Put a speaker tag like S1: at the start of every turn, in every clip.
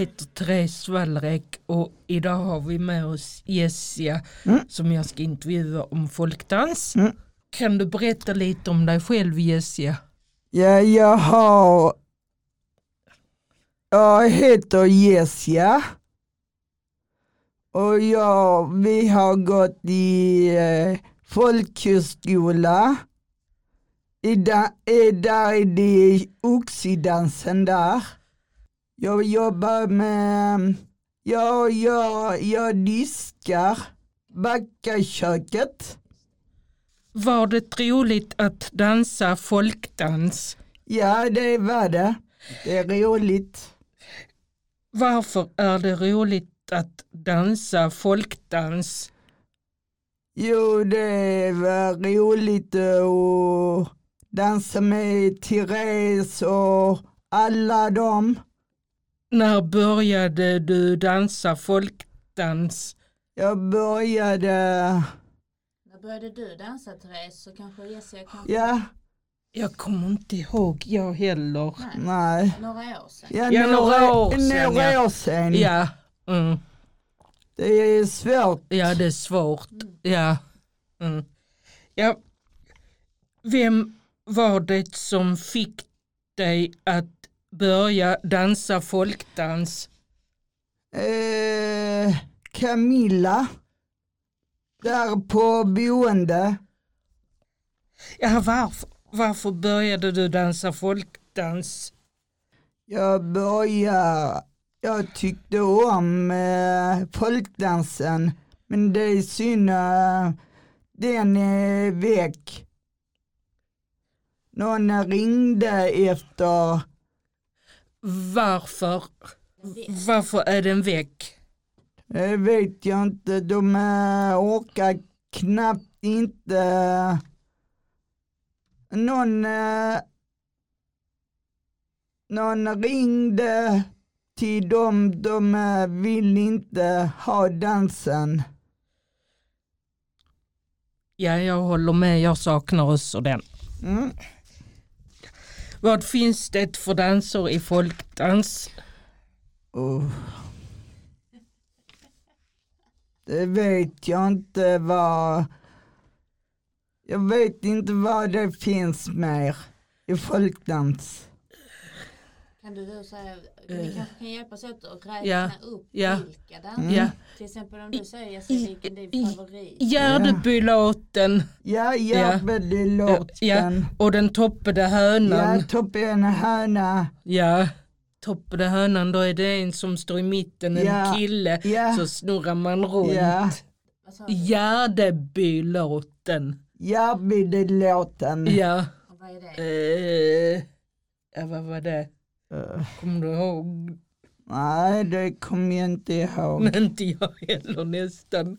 S1: heter Therese Wallräck och idag har vi med oss Jessia
S2: Mm.
S1: som jag ska intervjua om folkdans.
S2: Mm.
S1: Kan du berätta lite om dig själv Jessia?
S2: Ja, jag har... Jag heter Jessia. Och jag, vi har gått i eh, folkhögskola. I da, där är det oxidansen där. Jag jobbar med... Jag, jag, jag diskar backaköket.
S1: Var det roligt att dansa folkdans?
S2: Ja, det var det. Det är roligt.
S1: Varför är det roligt att dansa folkdans?
S2: Jo, det var roligt att dansa med Therese och alla dem.
S1: När började du dansa folkdans?
S2: Jag började,
S3: När började du dansa Therese så kanske Jessica kan...
S2: ja,
S1: Jag kommer inte ihåg jag heller.
S3: Nej,
S2: nej.
S3: några år sedan.
S2: Ja,
S1: Ja, några år sedan,
S2: Några
S1: ja.
S2: år sedan.
S1: Ja, mm.
S2: Det är svårt.
S1: ja det är svårt. Ja. Mm. ja. Vem var det som fick dig att börja dansa folkdans?
S2: Eh, Camilla, där på boende.
S1: Ja, varför, varför började du dansa folkdans?
S2: Jag började, jag tyckte om eh, folkdansen men det är synd eh, den är väck. Någon ringde efter,
S1: Varför, varför är den väck?
S2: det vet jag inte, de eh, orkar knappt inte. Någon, eh, någon ringde till dem, de eh, vill inte ha dansen.
S1: Ja, jag håller med. Jag saknar också den.
S2: Mm.
S1: Vad finns det för danser i folkdans?
S2: Oh. Det vet jag inte vad... Jag vet inte vad det finns mer i folkdans.
S3: Kan du då säga, vi kanske kan hjälpas åt att räkna
S1: Ja,
S3: upp
S1: ja.
S3: vilka danser.
S1: Ja.
S3: Till exempel om du säger Jessica vilken din favorit.
S1: Gärdebylåten
S2: Ja. Järvelilåten.
S1: ja, och den toppade hönan.
S2: Ja, toppen höna.
S1: Ja, toppade hönan, då är det en som står i mitten, en
S2: Ja,
S1: kille,
S2: ja.
S1: så snurrar man runt.
S3: Du?
S1: Gärdebylåten.
S2: Järvelilåten.
S1: Ja,
S3: Och Vad är det?
S1: eh, ja, vad var det? Kommer du ihåg?
S2: nej, det kommer jag inte ihåg.
S1: Men inte jag heller nästan.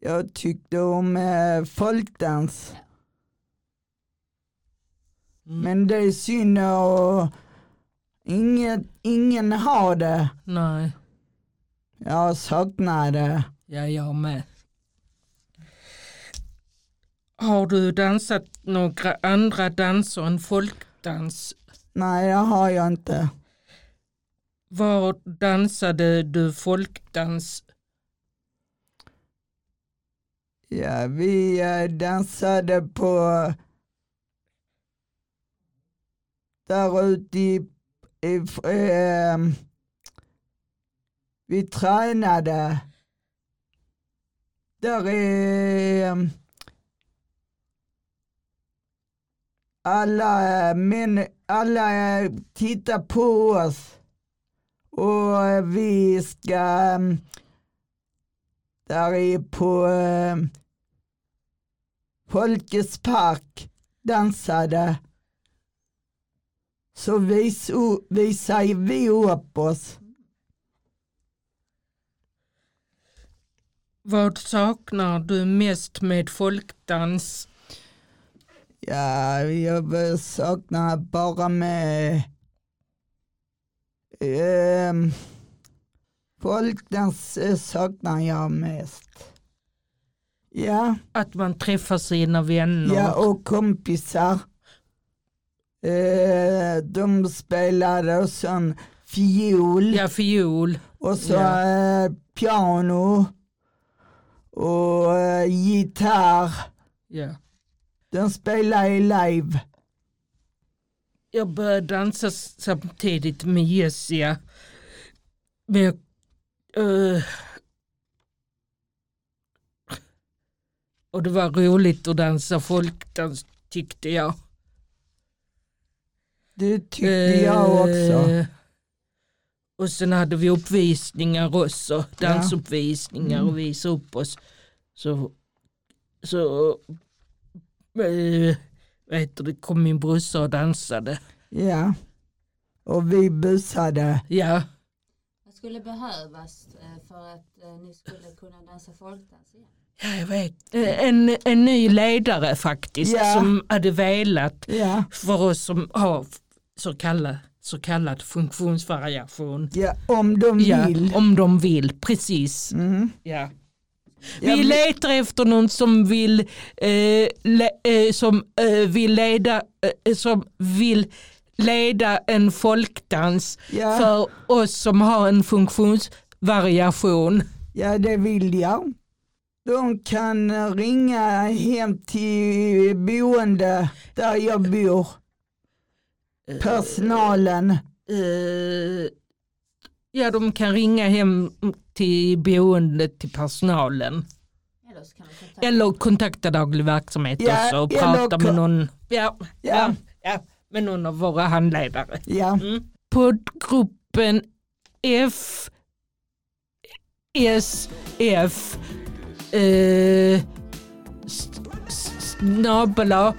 S2: Jag tyckte om eh, folkdans.
S1: Mm.
S2: Men det är synd och ingen, ingen har det.
S1: Nej,
S2: Jag saknar det.
S1: ja jag med. Har du dansat några andra danser än folkdans?
S2: Nej, det har jag inte.
S1: Var dansade du folkdans?
S2: Ja, vi eh, dansade på där ute i, i eh, vi tränade. Där är eh, alla eh, män, alla eh, tittar på oss och eh, vi ska mm, där är på Folkets park dansade. Så vis, visar vi upp oss.
S1: Vad saknar du mest med folkdans?
S2: Ja, jag saknar bara med ehm, folkdans eh, saknar jag mest. Ja,
S1: Att man träffar sina vänner?
S2: ja och kompisar. Eh, de spelade och sån fiol
S1: ja, fiol.
S2: och så
S1: ja.
S2: eh, piano och eh, gitarr.
S1: Ja.
S2: Den spelar i live.
S1: Jag började dansa samtidigt med Jessia. Men jag, eh, och det var roligt att dansa folkdans tyckte jag.
S2: Det tyckte jag också.
S1: Eh, Och sen hade vi uppvisningar också, dansuppvisningar
S2: Mm.
S1: och visa upp oss. Så, så vad heter det, kom min brorsa och dansade.
S2: Ja. Och vi busade.
S1: Ja,
S3: Vad skulle behövas eh, för att eh, ni skulle kunna dansa folkdans igen?
S1: ja jag vet. Eh, En, en ny ledare faktiskt
S2: Ja.
S1: som hade velat
S2: Ja.
S1: för oss som har så kallad, så kallad funktionsvariation.
S2: ja, om de
S1: Ja,
S2: vill.
S1: om de vill, precis.
S2: Mm.
S1: Ja. Vi letar efter någon som vill, eh, le, eh, som, eh, vill leda, eh, som vill leda en folkdans
S2: ja,
S1: för oss som har en funktionsvariation.
S2: ja, det vill jag. De kan ringa hem till boende där jag bor. Personalen.
S1: Eh, ja, de kan ringa hem till boendet till personalen.
S3: Eller så kan de kontakta
S1: Eller kontakta daglig verksamhet
S2: Ja,
S1: också och prata med någon, ja, ja.
S2: Ja.
S1: Ja, med någon av våra handledare.
S2: Ja,
S1: Mm. Poddgruppen F SF eh, s- snabela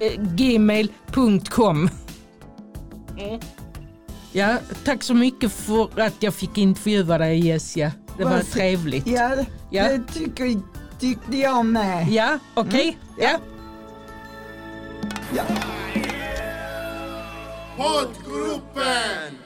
S1: eh, gmail.com Mm. Ja, tack så mycket för att jag fick intervjua dig Jessia. Det var
S2: Varså-
S1: trevligt.
S2: ja,
S1: Ja.
S2: det tycker, tyckte jag med.
S1: Ja, okej. Ja.
S2: Ja.
S4: Poddgruppen!